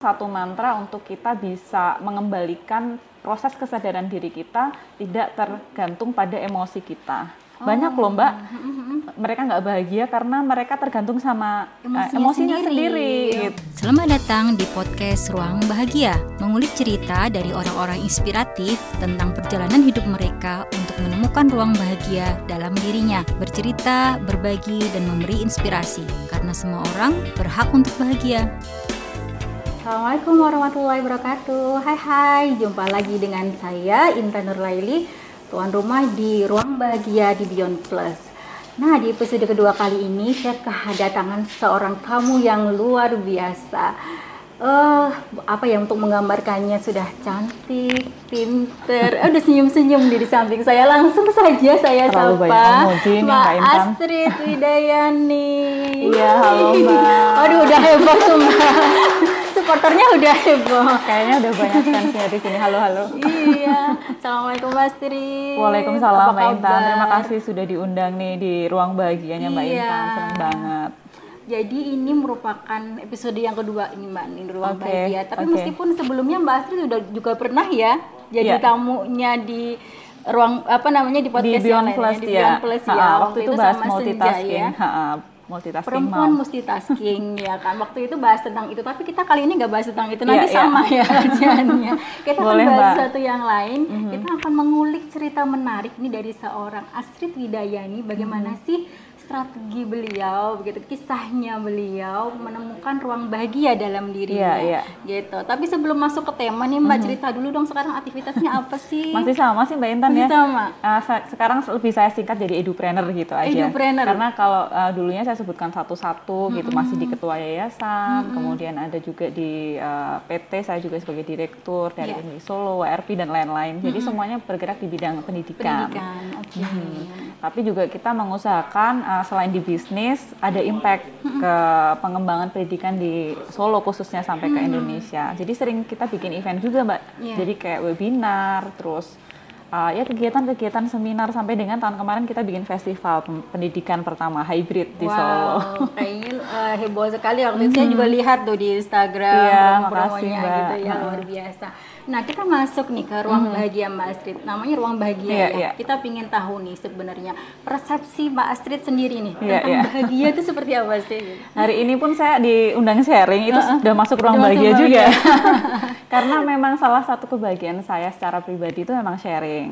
satu mantra untuk kita bisa mengembalikan proses kesadaran diri kita tidak tergantung pada emosi kita. Banyak loh mbak, mereka nggak bahagia karena mereka tergantung sama uh, Emosinya emosinya sendiri. sendiri. Iya. gitu. Selamat datang di podcast Ruang Bahagia, mengulik cerita dari orang-orang inspiratif tentang perjalanan hidup mereka untuk menemukan ruang bahagia dalam dirinya, bercerita, berbagi, dan memberi inspirasi. Karena semua orang berhak untuk bahagia. Assalamualaikum warahmatullahi wabarakatuh Hai hai, jumpa lagi dengan saya Intan Nurlaili Tuan rumah di Ruang Bahagia di Beyond Plus Nah di episode kedua kali ini saya kedatangan seorang tamu yang luar biasa eh apa ya untuk menggambarkannya sudah cantik, pinter, eh, udah senyum-senyum di samping saya langsung saja saya Terlalu sapa Mbak. Astrid Widayani. Iya, halo, Mbak. Aduh udah heboh tuh Mbak. Supporternya udah heboh. Kayaknya udah banyak fansnya di sini. Halo halo. iya. Assalamualaikum Mbak Astrid. Waalaikumsalam Mbak Intan. Terima kasih sudah diundang nih di ruang bahagianya Mbak Iya. Intan. Senang banget. Jadi ini merupakan episode yang kedua ini Mbak ini ruang Oke, bahagia. Tapi oke. meskipun sebelumnya Mbak Astrid udah juga pernah ya jadi Iya. tamunya di ruang apa namanya di Di podcast yang Beyond lainnya, Plus di ya. Beyond Plus ya. Ha, waktu itu bahas sama Senja multitasking. ya. Ha, multitasking perempuan mom. multitasking ya kan waktu itu bahas tentang itu tapi kita kali ini nggak bahas tentang itu nanti Iya, iya. sama ya kajiannya kita Boleh, akan bahas Mbak. Satu yang lain kita akan mengulik cerita menarik nih dari seorang Astrid Widayani bagaimana Mhm. sih strategi beliau begitu kisahnya beliau menemukan ruang bahagia dalam dirinya Iya, Mhm. gitu tapi sebelum masuk ke tema nih mbak cerita dulu dong sekarang aktivitasnya apa sih Masih sama sih Mbak Intan Masih ya. sama? Sa- sekarang lebih saya singkat jadi edupreneur gitu aja. Edupreneur. Karena kalau ah, dulunya saya sebutkan satu-satu gitu masih di ketua yayasan, kemudian ada juga di ah, PT saya juga sebagai direktur dari. Unri Solo, WRP dan lain-lain. Jadi semuanya bergerak di bidang pendidikan. pendidikan oke Mhm. Tapi juga kita mengusahakan uh, selain di bisnis ada impact ke pengembangan pendidikan di Solo khususnya sampai ke Indonesia. Jadi sering kita bikin event juga, Mbak. Iya. Jadi kayak webinar, terus uh, ya kegiatan-kegiatan seminar sampai dengan tahun kemarin kita bikin festival pendidikan pertama hybrid di Solo. Wow, kayaknya eh, heboh sekali waktu itu saya juga lihat tuh di Instagram Iya, promo-promonya gitu ya luar biasa. Nah kita masuk nih ke ruang bahagia Mbak Astrid. Namanya ruang bahagia Iya, ya. iya. Kita pingin tahu nih sebenarnya persepsi Mbak Astrid sendiri nih Iya, tentang iya. bahagia itu seperti apa sih? Hari ini pun saya diundang sharing itu sudah masuk ruang Udah masuk bahagia juga. Karena memang salah satu kebahagiaan saya secara pribadi itu memang sharing.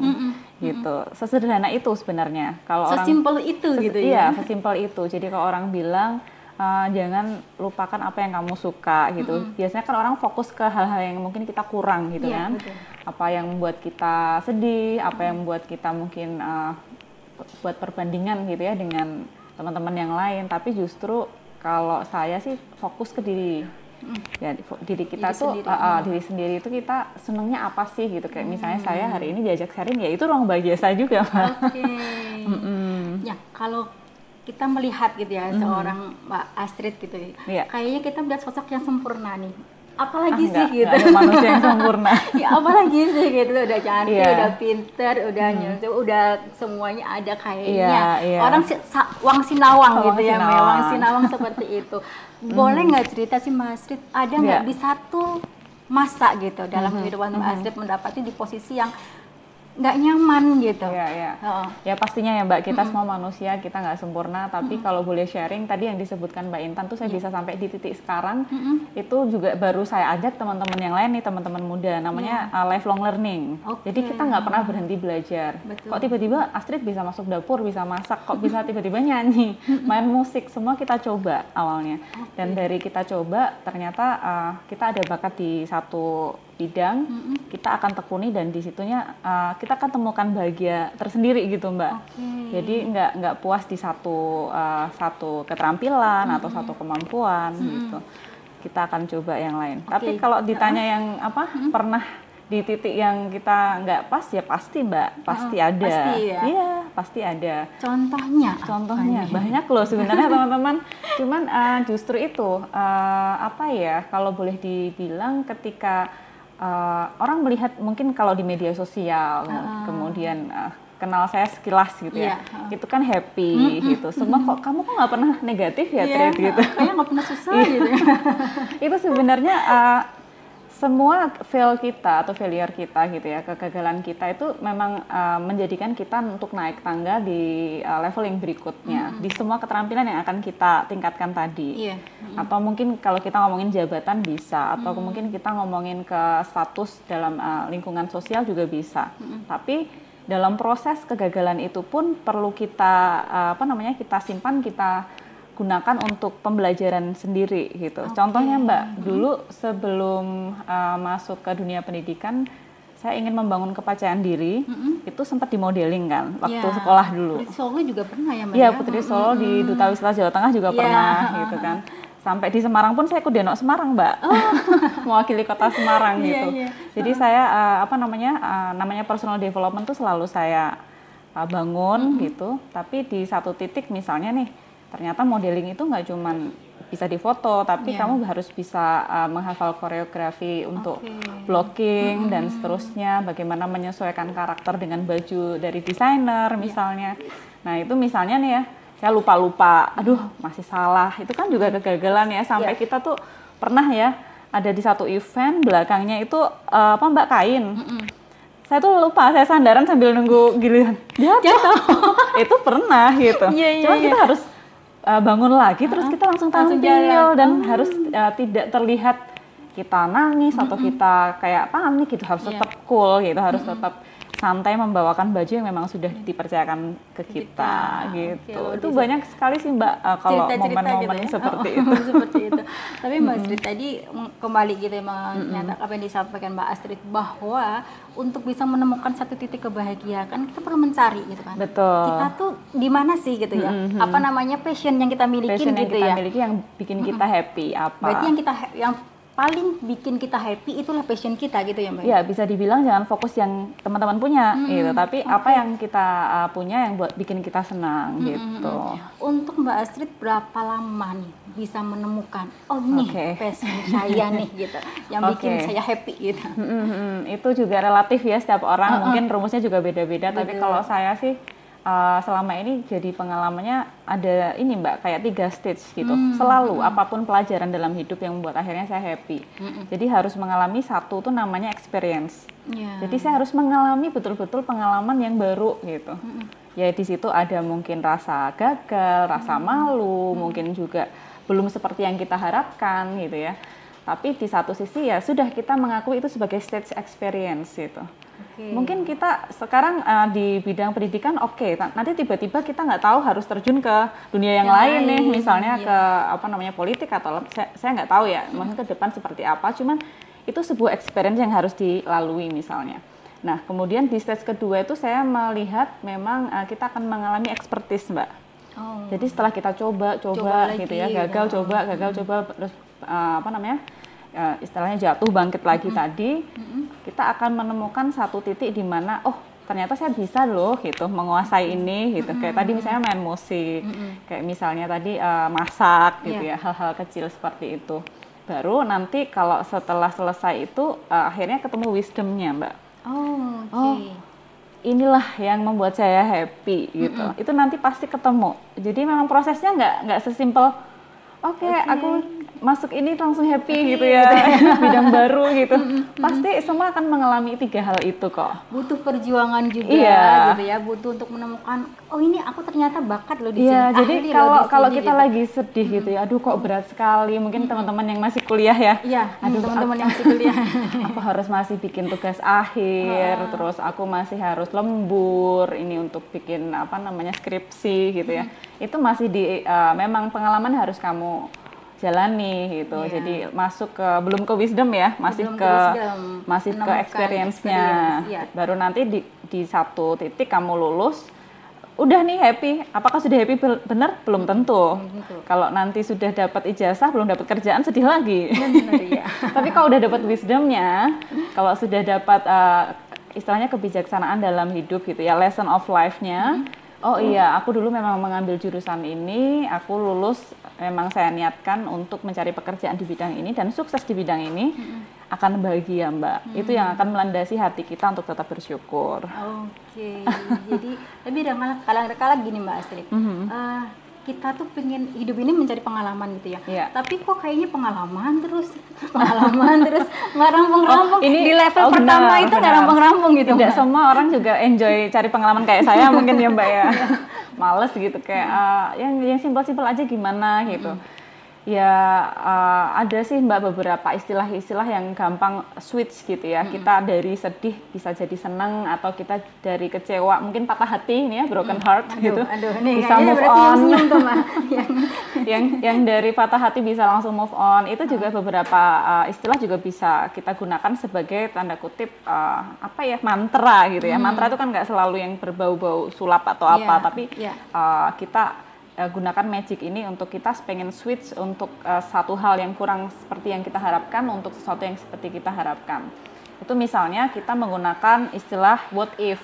Gitu. Sesederhana itu sebenarnya. Kalau orang Sesimpel itu Ses- gitu iya, ya. sesimpel itu. Jadi kalau orang bilang "Eh, jangan lupakan apa yang kamu suka gitu. Biasanya kan orang fokus ke hal-hal yang mungkin kita kurang gitu Iya, kan. betul. Apa yang membuat kita sedih, apa yang membuat kita mungkin eh, buat perbandingan gitu ya dengan teman-teman yang lain. Tapi justru kalau saya sih fokus ke diri. Ya, di- fo- diri kita Diri tuh sendiri. eh, eh, diri sendiri itu kita senengnya apa sih gitu kayak misalnya saya hari ini diajak sharing ya itu ruang bahagia saya juga. Oke. Ya kalau kita melihat gitu ya seorang Mbak Astrid gitu, ya, Iya. kayaknya kita melihat sosok yang sempurna nih. Ah, Apalagi sih enggak, gitu. enggak ada manusia yang sempurna. ya apalagi sih gitu udah cantik, Iya. udah pinter, udah nyusu, udah semuanya ada kayaknya. Iya, iya. Orang si, sa- wang sinawang Wang gitu ya, sinawang. Mel. wang sinawang seperti itu. Boleh nggak cerita sih Mbak Astrid, ada nggak Iya. di satu masa gitu dalam kehidupan Mbak Astrid mendapati di posisi yang nggak nyaman gitu. Iya, iya. Heeh. Ya pastinya ya Mbak, kita semua manusia, kita nggak sempurna, tapi kalau boleh sharing tadi yang disebutkan Mbak Intan tuh saya bisa sampai di titik sekarang, itu juga baru saya ajak teman-teman yang lain nih, teman-teman muda, namanya uh, lifelong learning. Oke. Jadi kita nggak pernah berhenti belajar. Betul. Kok tiba-tiba Astrid bisa masuk dapur, bisa masak, kok bisa tiba-tiba nyanyi, main musik, semua kita coba awalnya. Dan dari kita coba, ternyata uh, kita ada bakat di satu bidang, kita akan tekuni dan di situnya uh, kita akan temukan bahagia tersendiri gitu Mbak. Oke. Jadi nggak nggak puas di satu uh, satu keterampilan atau satu kemampuan gitu. Kita akan coba yang lain. Tapi kalau ditanya yang apa pernah di titik yang kita nggak pas ya pasti Mbak, pasti ada. pasti ya. Iya, pasti ada. Contohnya, Contohnya banyak loh sebenarnya teman-teman. Cuman uh, justru itu uh, apa ya kalau boleh dibilang ketika uh, orang melihat mungkin kalau di media sosial kemudian uh, kenal saya sekilas gitu ya, Iya, itu kan happy gitu. Semua kok kamu kok nggak pernah negatif ya Iya, Trid gitu. Kayaknya nggak pernah susah gitu. itu sebenarnya uh, semua fail kita atau failure kita gitu ya, kegagalan kita itu memang uh, menjadikan kita untuk naik tangga di uh, level yang berikutnya mm -hmm. di semua keterampilan yang akan kita tingkatkan tadi. Yeah. Mm -hmm. Atau mungkin kalau kita ngomongin jabatan bisa, atau mm -hmm. mungkin kita ngomongin ke status dalam uh, lingkungan sosial juga bisa. Mm -hmm. Tapi dalam proses kegagalan itu pun perlu kita uh, apa namanya kita simpan kita gunakan untuk pembelajaran sendiri gitu. Okay. Contohnya Mbak, hmm. dulu sebelum uh, masuk ke dunia pendidikan, saya ingin membangun kepercayaan diri. -hmm. Itu sempat di modeling kan waktu yeah. sekolah dulu. Putri Solo juga pernah ya Mbak? Iya, ya? Putri Solo -hmm. di Duta Wisata Jawa Tengah juga yeah. pernah gitu kan. Sampai di Semarang pun saya ikut Denok Semarang, Mbak. Oh. Mewakili kota Semarang iya, gitu. Yeah, yeah. Jadi uh saya uh, apa namanya? Uh, namanya personal development tuh selalu saya uh, bangun -hmm. gitu. Tapi di satu titik misalnya nih ternyata modeling itu nggak cuman bisa difoto, tapi yeah. kamu harus bisa uh, menghafal koreografi untuk okay. blocking mm -hmm. dan seterusnya, bagaimana menyesuaikan karakter dengan baju dari desainer iya. misalnya. Yeah. Nah itu misalnya nih ya, saya lupa-lupa, aduh masih salah, itu kan juga kegagalan ya, sampai yeah. kita tuh pernah ya ada di satu event belakangnya itu uh, apa mbak kain. Mm -hmm saya tuh lupa saya sandaran sambil nunggu giliran jatuh, jatuh. itu pernah gitu yeah, yeah, cuma yeah. kita harus uh, bangun lagi terus kita langsung tampil langsung dan oh. harus uh, tidak terlihat kita nangis mm -hmm. atau kita kayak panik gitu harus yeah. tetap cool gitu harus mm -hmm. tetap santai membawakan baju yang memang sudah dipercayakan ke kita, kita gitu. Oke, itu banyak sekali sih Mbak uh, kalau momen-momen gitu ya? seperti oh, itu. seperti itu. Tapi Mbak Astrid tadi kembali gitu ya menyatakan apa yang disampaikan Mbak Astrid bahwa untuk bisa menemukan satu titik kebahagiaan kita perlu mencari gitu kan. Betul. Kita tuh di mana sih gitu ya? Mm -hmm. Apa namanya passion yang kita miliki passion gitu yang kita ya? miliki yang bikin kita happy apa? Berarti yang kita yang paling bikin kita happy itulah passion kita gitu ya mbak? Ya bisa dibilang jangan fokus yang teman-teman punya hmm, gitu, tapi okay. apa yang kita uh, punya yang buat bikin kita senang hmm, gitu. Untuk mbak Astrid berapa lama nih bisa menemukan oh nih okay. passion saya nih gitu, yang okay. bikin saya happy gitu? Hmm, hmm, hmm, itu juga relatif ya setiap orang, uh -uh. mungkin rumusnya juga beda-beda, tapi kalau saya sih uh, selama ini jadi pengalamannya ada ini mbak kayak tiga stage gitu hmm. selalu hmm. apa pun pelajaran dalam hidup yang membuat akhirnya saya happy hmm. jadi harus mengalami satu tuh namanya experience yeah. jadi saya harus mengalami betul-betul pengalaman yang baru gitu hmm. ya di situ ada mungkin rasa gagal rasa hmm. malu hmm. mungkin juga belum seperti yang kita harapkan gitu ya tapi di satu sisi ya sudah kita mengakui itu sebagai stage experience gitu Okay. Mungkin kita sekarang uh, di bidang pendidikan oke, okay. nanti tiba-tiba kita nggak tahu harus terjun ke dunia yang, yang lain, lain nih, misalnya iya. ke apa namanya politik atau saya, saya nggak tahu ya, mungkin ke depan seperti apa. Cuman itu sebuah experience yang harus dilalui misalnya. Nah, kemudian di stage kedua itu saya melihat memang uh, kita akan mengalami expertise, Mbak. Oh. Jadi setelah kita coba, coba, coba gitu ya, gagal, ya. coba, gagal, coba, terus uh, apa namanya? Uh, istilahnya jatuh bangkit lagi mm -hmm. tadi, mm -hmm. kita akan menemukan satu titik di mana oh ternyata saya bisa loh gitu menguasai ini gitu. Mm -hmm. Kayak tadi misalnya main musik, mm -hmm. kayak misalnya tadi uh, masak gitu yeah. ya, hal-hal kecil seperti itu. Baru nanti kalau setelah selesai itu uh, akhirnya ketemu wisdomnya, Mbak. Oh. Okay. Oh, inilah yang membuat saya happy gitu. Mm -hmm. Itu nanti pasti ketemu. Jadi memang prosesnya nggak nggak sesimpel oke okay, okay. aku masuk ini langsung happy gitu ya. Bidang baru gitu. Pasti semua akan mengalami tiga hal itu kok. Butuh perjuangan juga iya. gitu ya. Butuh untuk menemukan oh ini aku ternyata bakat loh di iya, sini. jadi kalau kalau kita gitu. lagi sedih hmm. gitu ya aduh kok berat sekali. Mungkin teman-teman yang masih kuliah ya. Iya aduh teman-teman yang masih kuliah. aku harus masih bikin tugas akhir ah. terus aku masih harus lembur ini untuk bikin apa namanya skripsi gitu ya. Hmm. itu masih di uh, memang pengalaman harus kamu jalani gitu. Yeah. Jadi masuk ke belum ke wisdom ya, masih belum ke, ke masih ke experience-nya. Experience, yeah. Baru nanti di di satu titik kamu lulus udah nih happy. Apakah sudah happy benar? Belum tentu. tentu. Kalau nanti sudah dapat ijazah, belum dapat kerjaan sedih lagi. Benar, ya. Tapi kalau udah dapat wisdomnya, kalau sudah dapat uh, istilahnya kebijaksanaan dalam hidup gitu ya, lesson of life-nya. Mm -hmm Oh iya, aku dulu memang mengambil jurusan ini, aku lulus memang saya niatkan untuk mencari pekerjaan di bidang ini dan sukses di bidang ini hmm. akan bahagia Mbak. Hmm. Itu yang akan melandasi hati kita untuk tetap bersyukur. Oke, okay. jadi tapi kalang kalang gini Mbak Astrid, hmm. uh, kita tuh pengen hidup ini mencari pengalaman gitu ya. Iya. Tapi kok kayaknya pengalaman terus pengalaman terus nggak rampung-rampung. Oh, ini- di level oh, pertama benar, itu nggak rampung-rampung gitu. Tidak Mbak. semua orang juga enjoy cari pengalaman kayak saya mungkin ya Mbak ya. Males gitu kayak eh, yang yang simpel-simpel aja gimana gitu. Ya eh, ada sih Mbak beberapa istilah-istilah yang gampang switch gitu ya. Kita dari sedih bisa jadi senang atau kita dari kecewa mungkin patah hati ini ya broken heart Aduh, gitu. aduh, nih bisa move on. senyum tuh Mbak. Yang- yang yang dari patah hati bisa langsung move on itu juga beberapa uh, istilah juga bisa kita gunakan sebagai tanda kutip uh, apa ya mantra gitu ya mantra itu kan nggak selalu yang berbau-bau sulap atau apa Iya, tapi iya. uh, kita uh, gunakan magic ini untuk kita pengen switch untuk uh, satu hal yang kurang seperti yang kita harapkan untuk sesuatu yang seperti kita harapkan. Itu misalnya kita menggunakan istilah what if.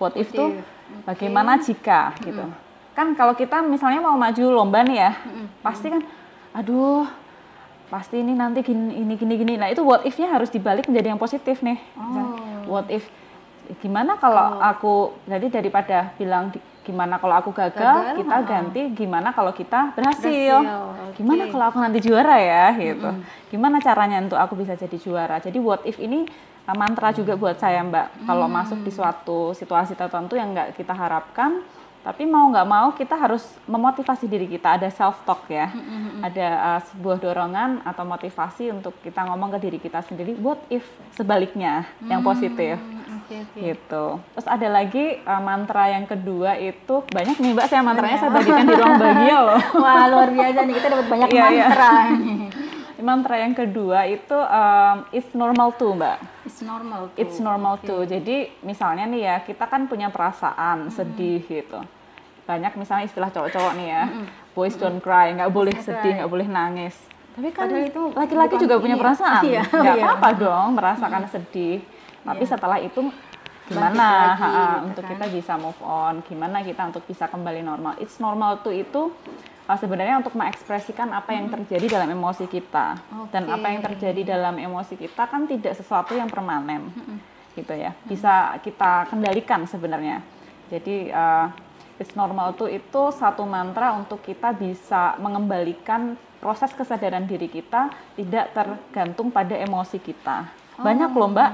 What if What if, bagaimana jika gitu. Kan kalau kita misalnya mau maju lomba nih ya pasti kan aduh pasti ini nanti gini ini gini gini. Nah itu what if-nya harus dibalik menjadi yang positif nih. Misal, what if gimana kalau aku jadi daripada bilang di- gimana kalau aku gagal, Gagal, kita ha-ha. ganti gimana kalau kita berhasil, Berhasil, gimana oke. kalau aku nanti juara ya gitu. Gimana caranya untuk aku bisa jadi juara? Jadi what if ini uh, mantra juga buat saya mbak. Kalau masuk di suatu situasi tertentu yang nggak kita harapkan tapi mau nggak mau kita harus memotivasi diri kita. Ada self talk ya ada uh, sebuah dorongan atau motivasi untuk kita ngomong ke diri kita sendiri what if sebaliknya yang positif Oke. gitu. Terus ada lagi uh, mantra yang kedua itu banyak nih mbak saya mantranya saya bagikan di ruang bahagia loh. Wah luar biasa nih kita dapat banyak Iya, iya. mantra. mantra yang kedua itu um, it's normal too mbak. It's normal. Tuh. It's normal too. Jadi misalnya nih ya kita kan punya perasaan sedih gitu. Banyak misalnya istilah cowok-cowok nih ya, boys don't cry, nggak boleh sedih, nggak boleh nangis. Tapi kan Padahal itu laki-laki juga punya ya. perasaan, Iya, nggak iya. apa-apa dong merasakan sedih. Tapi Iya. setelah itu gimana? lagi, ha-ha, gitu untuk kan. kita bisa move on, gimana kita untuk bisa kembali normal. It's normal tuh itu uh, sebenarnya untuk mengekspresikan apa yang terjadi dalam emosi kita. Dan apa yang terjadi dalam emosi kita kan tidak sesuatu yang permanen gitu ya. Bisa kita kendalikan sebenarnya. Jadi uh, it's normal tuh itu satu mantra untuk kita bisa mengembalikan proses kesadaran diri kita tidak tergantung pada emosi kita. Banyak loh mbak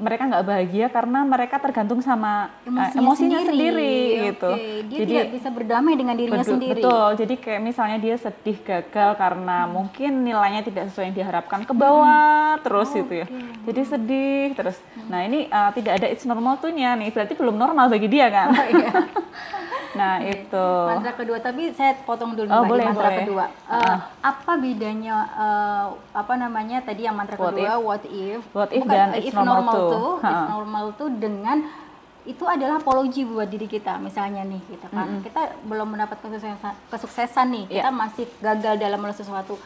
mereka nggak bahagia karena mereka tergantung sama uh, Emosinya, emosinya sendiri, Oke, gitu Dia jadi tidak bisa berdamai dengan dirinya Betul, sendiri. betul. Jadi kayak misalnya dia sedih gagal karena mungkin nilainya tidak sesuai yang diharapkan ke bawah terus itu ya. Jadi sedih terus. Nah ini uh, tidak ada it's normal tuh-nya nih. Berarti belum normal bagi dia kan. nah itu. Mantra kedua, tapi saya potong dulu Oh, Mbak, di boleh, mantra boleh. kedua. Eh, apa bedanya eh, apa namanya tadi yang mantra What kedua if? what if? What if Bukan, dan eh, if normal normal tuh, if normal tuh dengan itu adalah apologi buat diri kita misalnya nih kita kan kita belum mendapat kesuksesan, kesuksesan nih Iya. kita masih gagal dalam melakukan sesuatu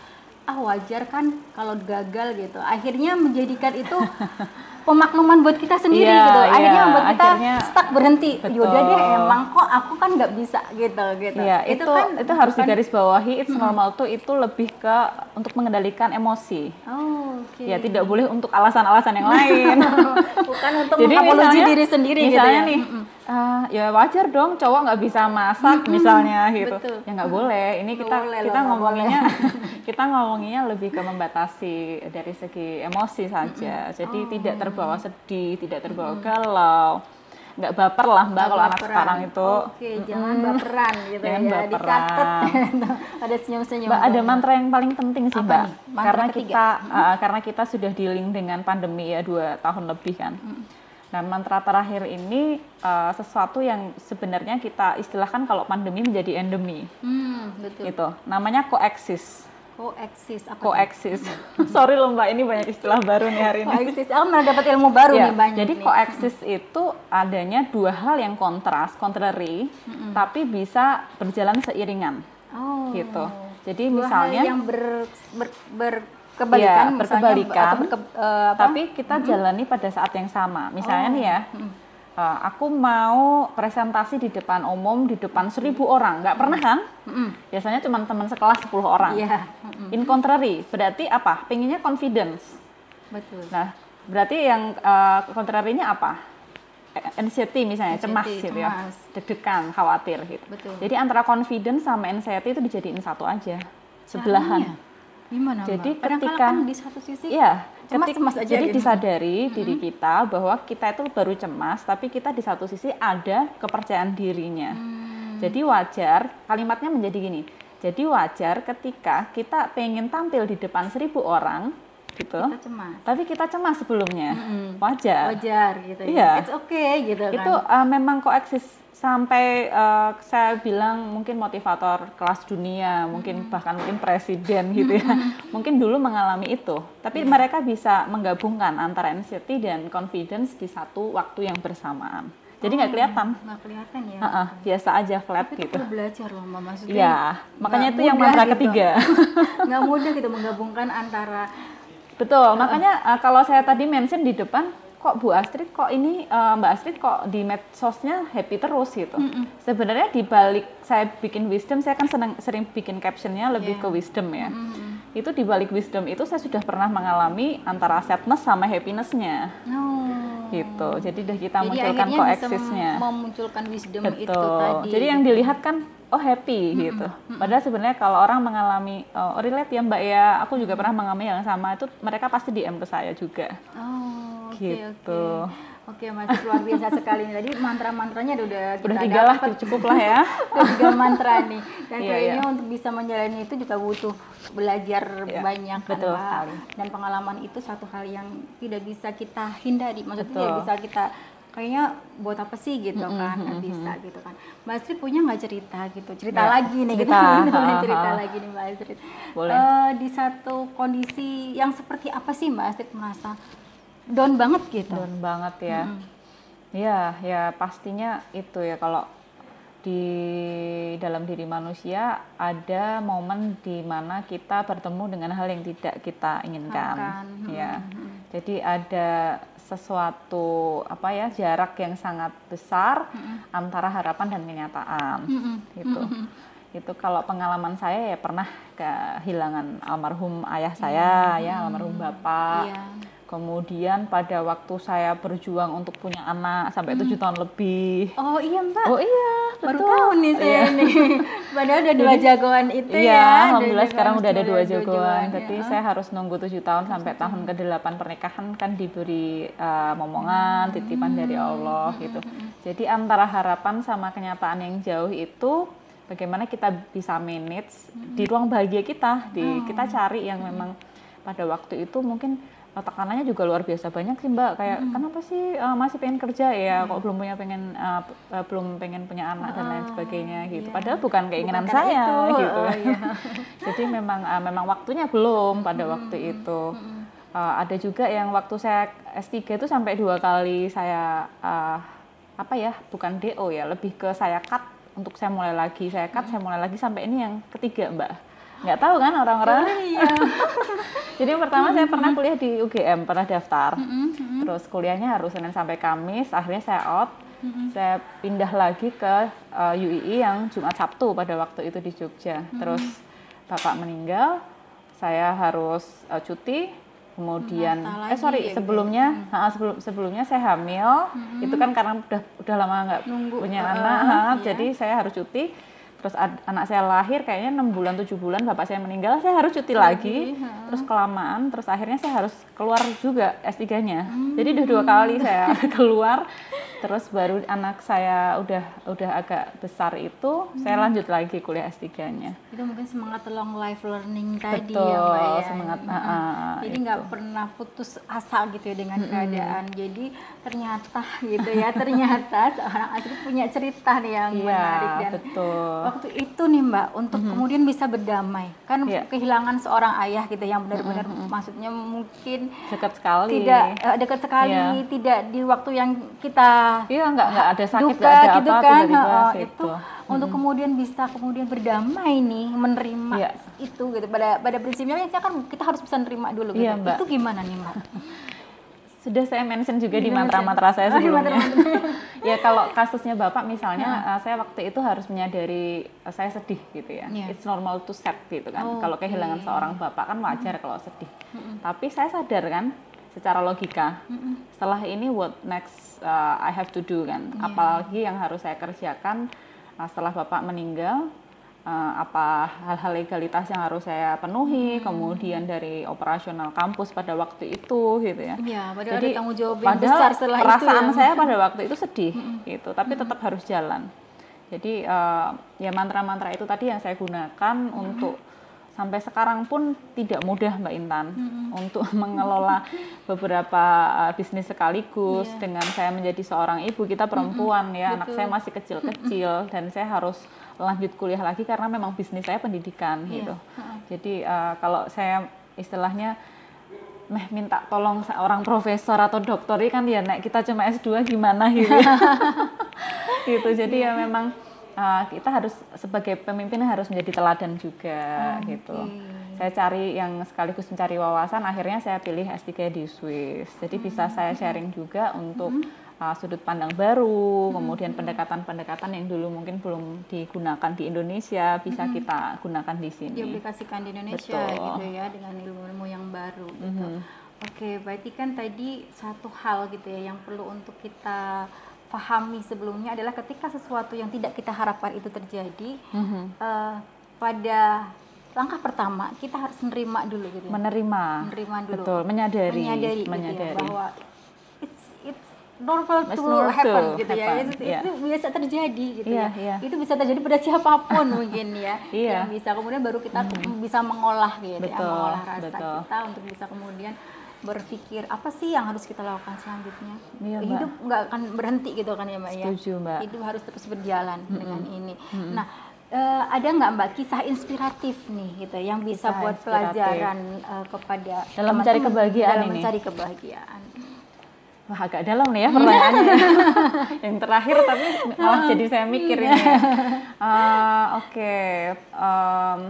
ah wajar kan kalau gagal gitu akhirnya menjadikan itu pemakluman buat kita sendiri Iya, gitu akhirnya iya. membuat kita Akhirnya- stuck berhenti yaudah deh emang kok aku kan nggak bisa gitu gitu Iya, itu itu, harus bukan- digarisbawahi it's normal tuh itu lebih ke untuk mengendalikan emosi. oh, oke Ya tidak boleh untuk alasan-alasan yang lain. bukan untuk Jadi mengapologi misalnya, diri sendiri misalnya gitu ya nih, ah, ya wajar dong cowok nggak bisa masak misalnya gitu. betul. Ya nggak boleh. Ini kita boleh loh, kita ngomonginnya kita ngomonginnya lebih ke membatasi dari segi emosi saja. Jadi Oh. tidak terbawa sedih, tidak terbawa galau, nggak baper lah mbak kalau anak sekarang itu. oke jangan baperan gitu Jangan ya baperan. dicatat ada senyum-senyum Mbak ada mantra yang paling penting sih Apa Mbak, nih? Karena ketiga. kita uh, karena kita sudah dealing dengan pandemi ya dua tahun lebih kan. Dan mantra terakhir ini uh, sesuatu yang sebenarnya kita istilahkan kalau pandemi menjadi endemi, hmm betul gitu. Namanya koeksis. Koeksis apa? Koeksis. Sorry loh Mbak, ini banyak istilah baru nih hari ini. koeksis aku malah dapat ilmu baru Ya, nih banyak jadi nih. koeksis itu adanya dua hal yang kontras, contrary, tapi bisa berjalan seiringan, oh gitu. Jadi Dua hal misalnya yang ber, ber, berkebalikan Iya, misalnya, berkebalikan. atau berke- eh, apa? tapi kita jalani pada saat yang sama. Misalnya nih ya, uh, aku mau presentasi di depan umum di depan seribu orang, nggak pernah kan? Mm-mm. Biasanya cuma teman sekelas 10 orang. iya In contrary, berarti apa? Pengennya confidence. betul Nah, berarti yang uh, contrary-nya apa? anxiety misalnya, Anxiety, cemas gitu ya, deg-degan, khawatir gitu. Betul. Jadi antara confidence sama anxiety itu dijadiin satu aja, sebelahan. Caranya? Gimana, Jadi Mbak? Ketika- kan di satu sisi Iya, cemas-cemas ketik- aja Jadi gitu. disadari diri kita bahwa kita itu baru cemas, tapi kita di satu sisi ada kepercayaan dirinya. Hmm. Jadi wajar, kalimatnya menjadi gini. Jadi wajar ketika kita pengen tampil di depan seribu orang, gitu. kita cemas. Tapi kita cemas sebelumnya, Mm-mm. wajar. Wajar gitu Iya. ya. It's okay gitu kan. Itu uh, memang koeksis sampai uh, saya bilang mungkin motivator kelas dunia, mungkin bahkan mungkin presiden gitu ya, mungkin dulu mengalami itu. Tapi mereka bisa menggabungkan antara anxiety dan confidence di satu waktu yang bersamaan. Jadi nggak kelihatan, nggak kelihatan ya. Uh-uh, biasa aja flat Tapi gitu. perlu belajar loh Mbak maksudnya. Iya, makanya itu yang mantra gitu. ketiga. nggak mudah gitu menggabungkan antara Betul, makanya uh, kalau saya tadi mention di depan, kok Bu Astrid, kok ini uh, Mbak Astrid kok di medsosnya happy terus gitu. Sebenarnya di balik saya bikin wisdom, saya kan senang, sering bikin captionnya lebih Iya. ke wisdom ya. Itu di balik wisdom itu saya sudah pernah mengalami antara sadness sama happinessnya no. gitu. Jadi udah kita Jadi munculkan koeksisnya. memunculkan wisdom Betul. itu tadi. Jadi yang dilihat kan oh happy gitu. Padahal sebenarnya kalau orang mengalami oh relate ya Mbak ya, aku juga pernah mengalami yang sama itu mereka pasti DM ke saya juga. Oh, oke Gitu. oke. Oke, masih luar biasa sekali nih. Tadi mantra-mantranya udah udah Udah kita tiga lah, cukup lah ya. Udah tiga mantra nih. Dan Iya, kayaknya iya. untuk bisa menjalani itu juga butuh belajar Iya, banyak kan, betul Mbak. sekali. Dan pengalaman itu satu hal yang tidak bisa kita hindari. Maksudnya Betul. tidak bisa kita kayaknya buat apa sih gitu Mm-mm, kan nggak mm-mm. bisa gitu kan Mbak Astrid punya nggak cerita gitu cerita Ya, lagi nih cerita. gitu cerita lagi nih Mbak Astrid Boleh. Eh, di satu kondisi yang seperti apa sih Mbak Astrid merasa down banget gitu Down banget ya. Ya, ya pastinya itu ya kalau di dalam diri manusia ada momen di mana kita bertemu dengan hal yang tidak kita inginkan. Harapkan. Ya. Jadi ada sesuatu apa ya jarak yang sangat besar antara harapan dan kenyataan. Mm-mm. Gitu. Itu kalau pengalaman saya ya pernah kehilangan almarhum ayah saya ya, almarhum bapak. Iya. Kemudian pada waktu saya berjuang untuk punya anak sampai tujuh tahun lebih. Oh iya Mbak, Oh iya, baru betul. tahu nih saya Iya. nih. Padahal ada dua jagoan itu Iya, ya. alhamdulillah sekarang udah ada dua jagoan. jagoan. ya. Saya harus nunggu tujuh tahun sampai tahun ke-8 pernikahan kan diberi uh, momongan, titipan dari Allah gitu. Jadi antara harapan sama kenyataan yang jauh itu bagaimana kita bisa manage di ruang bahagia kita, di kita cari yang memang pada waktu itu mungkin tekanannya juga luar biasa banyak sih mbak. Kayak kenapa sih uh, masih pengen kerja ya? Kok belum punya pengen uh, uh, belum pengen punya anak dan lain sebagainya gitu. iya. padahal bukan keinginan karena saya itu, gitu. Oh, iya. jadi memang uh, memang waktunya belum pada waktu itu. Uh, ada juga yang waktu saya S3 itu sampai dua kali saya uh, apa ya bukan DO ya lebih ke saya cut. Untuk saya mulai lagi saya cut saya mulai lagi sampai ini yang ketiga mbak nggak tahu kan orang-orang Iya. jadi yang pertama saya pernah kuliah di UGM, pernah daftar. Mm-hmm. Terus kuliahnya harus Senin sampai Kamis, akhirnya saya out. Saya pindah lagi ke uh, UII yang Jumat Sabtu pada waktu itu di Jogja. Terus bapak meninggal, saya harus uh, cuti. Kemudian, Menata eh sorry, ya gitu. sebelumnya, ha, sebelum sebelumnya saya hamil. Itu kan karena udah udah lama nggak punya uh, anak, uh, ha, iya. jadi saya harus cuti. Terus ad- anak saya lahir kayaknya enam bulan tujuh bulan bapak saya meninggal, saya harus cuti lagi. Terus kelamaan, terus akhirnya saya harus keluar juga S3-nya. Jadi udah dua kali saya keluar. Terus baru anak saya udah udah agak besar itu, saya lanjut lagi kuliah S3-nya. Itu mungkin semangat long life learning tadi Betul, ya Mbak ya. semangat, ah, Jadi nggak pernah putus asa gitu ya dengan keadaan. Jadi ternyata gitu ya, ternyata seorang asli punya cerita nih yang Iya, menarik dan betul. Waktu itu nih Mbak untuk kemudian bisa berdamai. Kan Iya. kehilangan seorang ayah gitu yang benar-benar maksudnya mungkin Dekat sekali. tidak eh, dekat sekali, Iya. tidak di waktu yang kita Iya, nggak nggak ada sakit, duka nggak ada gitu apa, kan Heeh, situ. itu untuk kemudian bisa kemudian berdamai nih menerima Iya. itu gitu pada pada prinsipnya kan kita harus bisa nerima dulu gitu Iya, Mbak. itu gimana nih mbak Sudah saya mention juga di Di mantra-mantra saya sebelumnya. ya kalau kasusnya Bapak misalnya, uh, saya waktu itu harus menyadari uh, saya sedih gitu ya. Iya. It's normal to sad gitu kan. Oh, kalau kehilangan oke. seorang bapak kan wajar kalau sedih. Tapi saya sadar kan, secara logika. Setelah ini what next uh, I have to do kan? Apalagi yang harus saya kerjakan uh, setelah bapak meninggal? Uh, apa hal-hal legalitas yang harus saya penuhi, Hmm. kemudian dari operasional kampus pada waktu itu gitu ya. Iya, padahal Jadi ada tanggung jawab yang padahal besar setelah itu perasaan ya. Hmm. saya pada waktu itu sedih gitu, tapi tetap harus jalan. Jadi uh, ya mantra-mantra itu tadi yang saya gunakan Hmm. untuk sampai sekarang pun tidak mudah Mbak Intan Hmm. untuk mengelola beberapa uh, bisnis sekaligus Iya. dengan saya menjadi seorang ibu kita perempuan ya anak betul. saya masih kecil-kecil dan saya harus lanjut kuliah lagi karena memang bisnis saya pendidikan Iya, gitu. Jadi uh, kalau saya istilahnya meh minta tolong seorang profesor atau dokter ini kan ya nek kita cuma S2 gimana gitu. gitu. Jadi ya memang uh, kita harus sebagai pemimpin harus menjadi teladan juga gitu. Saya cari yang sekaligus mencari wawasan akhirnya saya pilih S3 di Swiss. Jadi bisa saya sharing juga untuk uh, sudut pandang baru, kemudian pendekatan-pendekatan yang dulu mungkin belum digunakan di Indonesia bisa kita gunakan di sini. diaplikasikan di Indonesia Betul. gitu ya dengan ilmu-ilmu yang baru gitu. Oke, berarti kan tadi satu hal gitu ya yang perlu untuk kita pahami sebelumnya adalah ketika sesuatu yang tidak kita harapkan itu terjadi Mhm. eh, pada langkah pertama kita harus menerima dulu gitu ya. Menerima. Menerima dulu. Betul, menyadari, menyadari, gitu ya, menyadari. bahwa it's it's normal It's to normal happen to gitu ya. happen, Itu, iya. itu biasa terjadi gitu Iya, ya. iya. Itu bisa terjadi pada siapa pun mungkin ya. Iya. Yang bisa kemudian baru kita bisa mengolah gitu ya, Betul, mengolah rasa betul. kita untuk bisa kemudian berpikir apa sih yang harus kita lakukan selanjutnya. Iya, Mbak. Hidup nggak akan berhenti gitu kan ya Mbak ya. Setuju, Mbak. Hidup harus terus berjalan dengan ini. Nah, eh, ada nggak Mbak kisah inspiratif nih gitu yang bisa Kisah buat inspiratif. pelajaran eh, kepada Dalam mencari kebahagiaan dalam ini. mencari kebahagiaan. Wah agak dalam nih ya pertanyaannya. yang terakhir tapi malah jadi saya mikir ini. ya. Eh, Oke, em,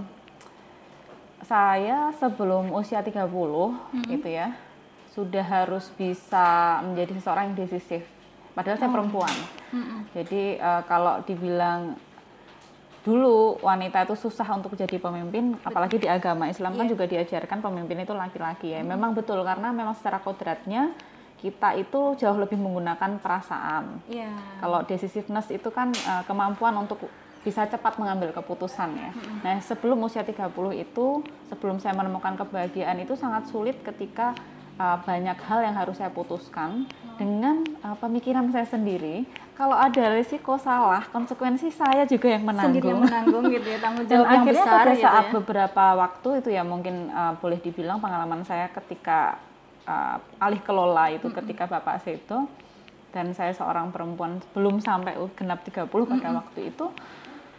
saya sebelum usia 30 gitu ya sudah harus bisa menjadi seseorang yang decisif. Padahal saya perempuan. Jadi eh, kalau dibilang dulu wanita itu susah untuk jadi pemimpin, apalagi di agama Islam kan juga diajarkan pemimpin itu laki-laki ya. Memang betul karena memang secara kodratnya kita itu jauh lebih menggunakan perasaan. Iya. Kalau decisiveness itu kan eh, kemampuan untuk bisa cepat mengambil keputusan ya. Nah, sebelum usia 30 itu, sebelum saya menemukan kebahagiaan itu sangat sulit ketika eh, banyak hal yang harus saya putuskan dengan eh, pemikiran saya sendiri. Kalau ada risiko salah, konsekuensi saya juga yang Sendiri yang menanggung. menanggung gitu ya tanggung Dan jawab yang akhirnya besar pada gitu saat ya. beberapa waktu itu ya mungkin uh, boleh dibilang pengalaman saya ketika uh, alih kelola itu ketika Bapak Seto dan saya seorang perempuan belum sampai genap 30 pada waktu itu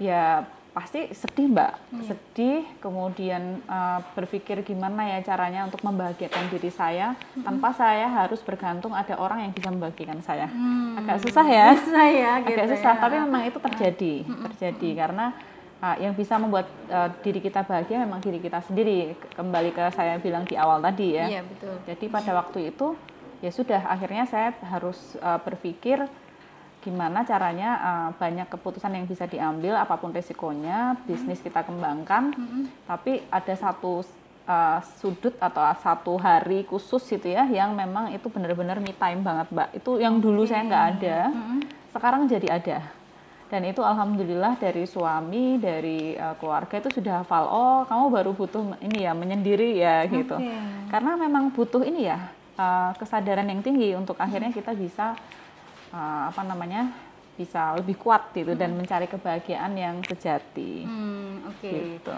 ya pasti sedih Mbak, Iya. sedih kemudian uh, berpikir gimana ya caranya untuk membahagiakan diri saya tanpa saya harus bergantung ada orang yang bisa membahagiakan saya. Agak susah ya Susah ya gitu agak susah ya. tapi memang itu terjadi terjadi karena uh, yang bisa membuat uh, diri kita bahagia memang diri kita sendiri kembali ke saya bilang di awal tadi ya Iya betul. jadi pada waktu itu ya sudah akhirnya saya harus uh, berpikir gimana caranya uh, banyak keputusan yang bisa diambil apa pun resikonya bisnis kita kembangkan. Tapi ada satu uh, sudut atau satu hari khusus gitu ya yang memang itu benar-benar me time banget mbak. Itu yang dulu saya nggak ada. Sekarang jadi ada. Dan itu alhamdulillah dari suami dari uh, keluarga itu sudah hafal oh kamu baru butuh ini ya menyendiri ya gitu. Oke. karena memang butuh ini ya uh, kesadaran yang tinggi untuk akhirnya kita bisa uh, apa namanya bisa lebih kuat gitu dan mencari kebahagiaan yang sejati Hmm, oke. gitu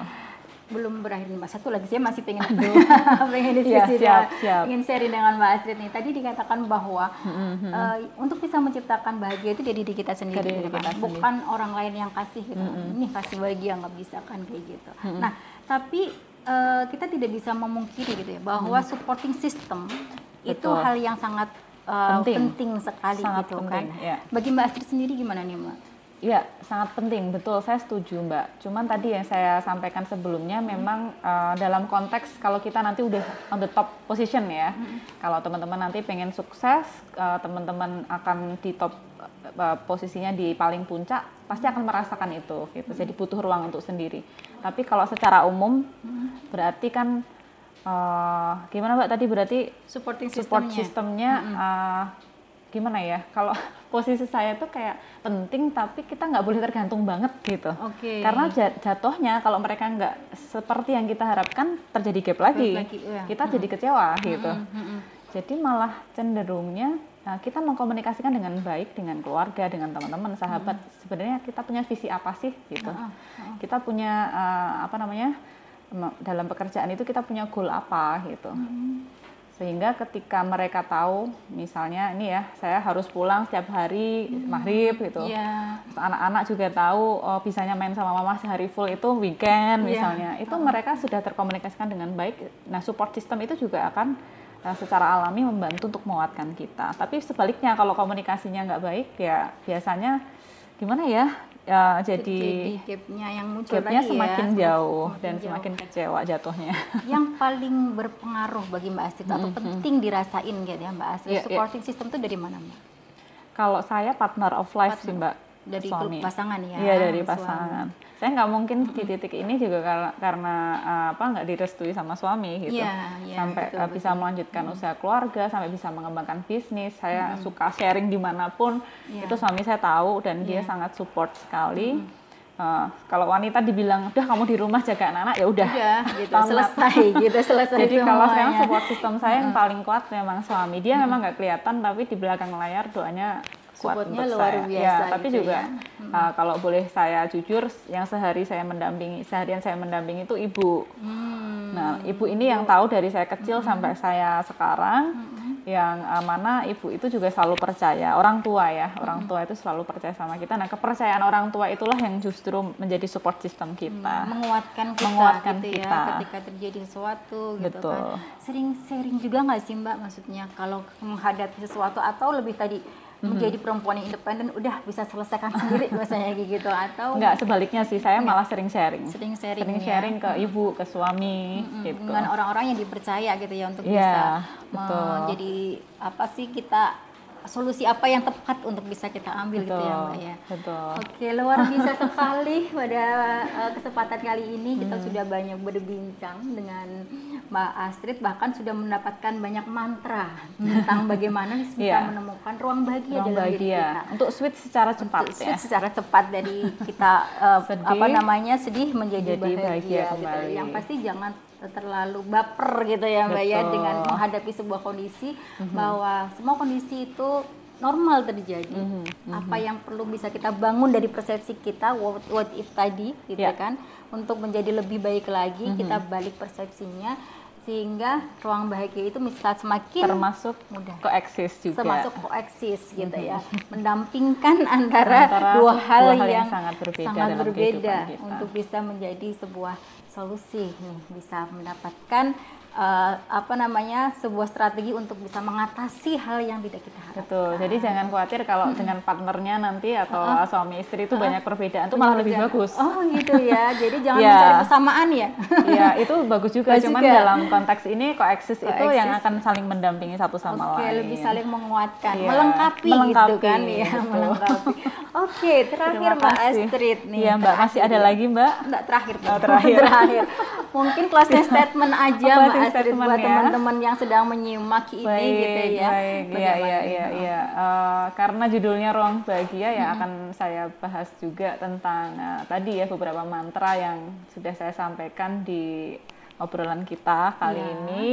Belum berakhir nih Mbak. Satu lagi saya masih pengen pengen diskusi siap, dengan- siap. ingin sharing dengan Mbak Astrid nih. Tadi dikatakan bahwa eh, untuk bisa menciptakan bahagia itu dari diri kita sendiri, Dari gitu diri kan. kita sendiri. bukan orang lain yang kasih gitu. Ini kasih bahagia nggak bisa kan kayak gitu. Nah, tapi eh, kita tidak bisa memungkiri gitu ya bahwa supporting system itu Betul. hal yang sangat eh, Penting. penting. sekali Sangat gitu penting, kan. ya. Bagi Mbak Astrid sendiri gimana nih Mbak? Iya, sangat penting, betul. Saya setuju, Mbak. Cuman tadi yang saya sampaikan sebelumnya, memang uh, dalam konteks kalau kita nanti udah on the top position ya, kalau teman-teman nanti pengen sukses, uh, teman-teman akan di top uh, posisinya di paling puncak, pasti akan merasakan itu, gitu. Jadi butuh ruang untuk sendiri. Tapi kalau secara umum, berarti kan eh, gimana mbak tadi berarti Supporting support sistemnya. sistemnya eh, gimana ya? Kalau posisi saya tuh kayak penting tapi kita nggak boleh tergantung banget gitu. Oke. Karena ja- jatuhnya kalau mereka nggak seperti yang kita harapkan terjadi gap lagi, lagi, iya. kita jadi kecewa gitu. Mm-mm. Jadi malah cenderungnya nah, kita mengkomunikasikan dengan baik dengan keluarga, dengan teman-teman, sahabat. Sebenarnya kita punya visi apa sih gitu. Kita punya eh, apa namanya dalam pekerjaan itu kita punya goal apa gitu. Sehingga ketika mereka tahu misalnya ini ya saya harus pulang setiap hari maghrib gitu. Iya. Terus anak-anak juga tahu oh, bisanya main sama mama sehari full itu weekend Iya. misalnya itu mereka sudah terkomunikasikan dengan baik nah support system itu juga akan uh, secara alami membantu untuk menguatkan kita tapi sebaliknya kalau komunikasinya nggak baik ya biasanya gimana ya ya jadi Jadi gapnya yang muncul gapnya tadi semakin ya, jauh semakin dan jauh. semakin kecewa jatuhnya yang paling berpengaruh bagi Mbak Astrid atau penting dirasain gitu ya Mbak Astrid Iya, iya. supporting system itu dari mana Mbak? kalau saya partner of life sih mbak Dari suami. pasangan ya? Iya dari suami. pasangan. Saya nggak mungkin di titik ini juga karena, karena uh, apa nggak direstui sama suami gitu. Iya, iya, sampai betul, bisa melanjutkan usaha keluarga, sampai bisa mengembangkan bisnis. Saya suka sharing di mana pun. Iya. Itu suami saya tahu dan dia sangat support sekali. Uh, kalau wanita dibilang udah kamu di rumah jaga anak-anak ya udah. Gitu selesai gitu selesai Jadi kalau sekarang semuanya. support system saya yang paling kuat memang suami. Dia memang nggak kelihatan tapi di belakang layar doanya kuat Supportnya untuk luar saya. biasa ya, tapi gitu juga ya. uh, kalau boleh saya jujur, yang sehari saya mendampingi, seharian saya mendampingi itu ibu. Hmm. Nah, ibu ini yang tahu dari saya kecil sampai saya sekarang, yang uh, mana ibu itu juga selalu percaya. Orang tua ya, orang tua itu selalu percaya sama kita. Nah, kepercayaan orang tua itulah yang justru menjadi support system kita. menguatkan kita Menguatkan gitu ya kita. ketika terjadi sesuatu gitu Betul. kan sering sharing juga nggak sih mbak maksudnya kalau menghadapi sesuatu atau lebih tadi. Menjadi perempuan yang independen udah bisa selesaikan sendiri kayak gitu atau Enggak, sebaliknya sih, saya malah sering sharing. sering sharing Sering ya. sharing ke ibu, ke suami, Mm, gitu. dengan orang-orang yang dipercaya gitu ya untuk Iya, bisa betul. menjadi apa sih kita solusi apa yang tepat untuk bisa kita ambil gitu ya mbak ya Betul. Oke, luar biasa sekali pada uh, kesempatan kali ini kita Hmm. sudah banyak berbincang dengan Mbak Astrid bahkan sudah mendapatkan banyak mantra tentang bagaimana bisa Iya. menemukan ruang bahagia Ruang dalam diri bahagia. kita. Untuk switch secara cepat Untuk ya. switch secara cepat dari kita uh, Sedih, apa namanya sedih menjadi jadi bahagia, bahagia gitu. kembali. Yang pasti jangan terlalu baper gitu ya Mbak ya Betul. Dengan menghadapi sebuah kondisi bahwa semua kondisi itu normal terjadi. Mhm, Apa yang perlu bisa kita bangun dari persepsi kita what, what if tadi gitu. Mhm. kan untuk menjadi lebih baik lagi kita balik persepsinya sehingga ruang bahagia itu bisa semakin Termasuk mudah koeksis juga. termasuk koeksis gitu ya mendampingkan antara, Antara dua hal, dua hal yang yang, sangat berbeda sangat dalam berbeda kita. untuk bisa menjadi sebuah solusi nih bisa mendapatkan eh, apa namanya sebuah strategi untuk bisa mengatasi hal yang tidak kita harapkan. Betul. Jadi jangan khawatir kalau dengan partnernya nanti atau suami istri itu banyak perbedaan itu malah lebih Jangan- bagus. Oh gitu ya. Jadi jangan Ya. mencari persamaan ya. Iya, itu bagus juga. Bagus Cuman juga. dalam konteks ini koeksis itu yang akan saling mendampingi satu sama Oke, lain. lebih saling menguatkan, Iya, melengkapi, gitu melengkapi, kan ya, melengkapi. Oke, terakhir Terima Mbak. Astrid nih. Iya, Mbak. Masih terakhir ada ya. lagi, Mbak? Enggak, terakhir. Oh, terakhir. Mungkin closing statement aja Mbak Astrid statement buat ya. teman-teman yang sedang menyimak ini baik, gitu ya. Baik, iya, iya, iya, iya. Eh, karena judulnya ruang bahagia ya akan saya bahas juga tentang eh, tadi ya beberapa mantra yang sudah saya sampaikan di obrolan kita kali Iya, ini.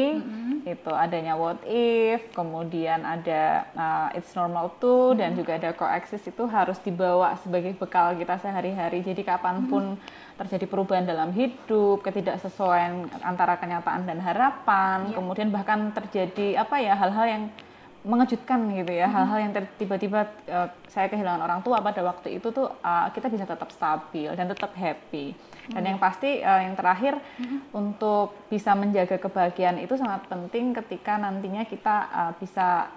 Itu adanya what if, kemudian ada eh, it's normal too, dan juga ada coexist itu harus dibawa sebagai bekal kita sehari-hari. Jadi kapan pun terjadi perubahan dalam hidup, ketidaksesuaian antara kenyataan dan harapan, Iya. kemudian bahkan terjadi apa ya hal-hal yang mengejutkan gitu ya. Hal-hal yang tiba-tiba uh, saya kehilangan orang tua pada waktu itu tuh uh, kita bisa tetap stabil dan tetap happy. Dan yang pasti uh, yang terakhir untuk bisa menjaga kebahagiaan itu sangat penting ketika nantinya kita uh, bisa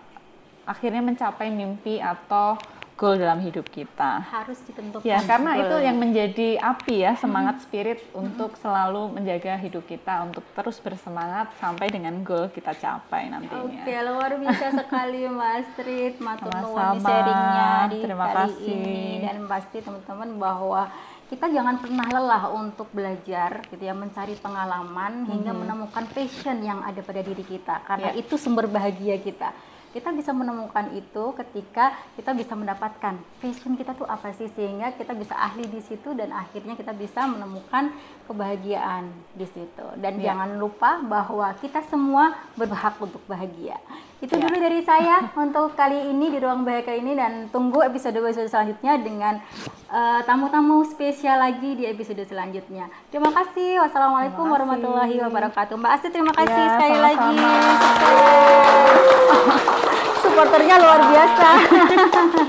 akhirnya mencapai mimpi atau goal dalam hidup kita Harus ditentukan. Ya, karena itu goalnya. yang menjadi api ya, semangat spirit untuk selalu menjaga hidup kita untuk terus bersemangat sampai dengan goal kita capai nantinya. Oke, luar biasa sekali Mbak Astrid, matur nuwun sharingnya di Terima kali kasih. ini dan pasti teman-teman bahwa kita jangan pernah lelah untuk belajar gitu ya mencari pengalaman hingga menemukan passion yang ada pada diri kita karena Ya. itu sumber bahagia kita kita bisa menemukan itu ketika kita bisa mendapatkan passion kita tuh apa sih sehingga kita bisa ahli di situ dan akhirnya kita bisa menemukan kebahagiaan di situ dan Ya. jangan lupa bahwa kita semua berhak untuk bahagia itu Ya. dulu dari saya untuk kali ini di ruang bahagia ini dan tunggu episode-episode selanjutnya dengan eh, tamu-tamu spesial lagi di episode selanjutnya terima kasih wassalamualaikum Terima kasih. warahmatullahi wabarakatuh mbak Asti terima kasih Ya, sekali lagi sama-sama. Sukses. supporternya luar biasa.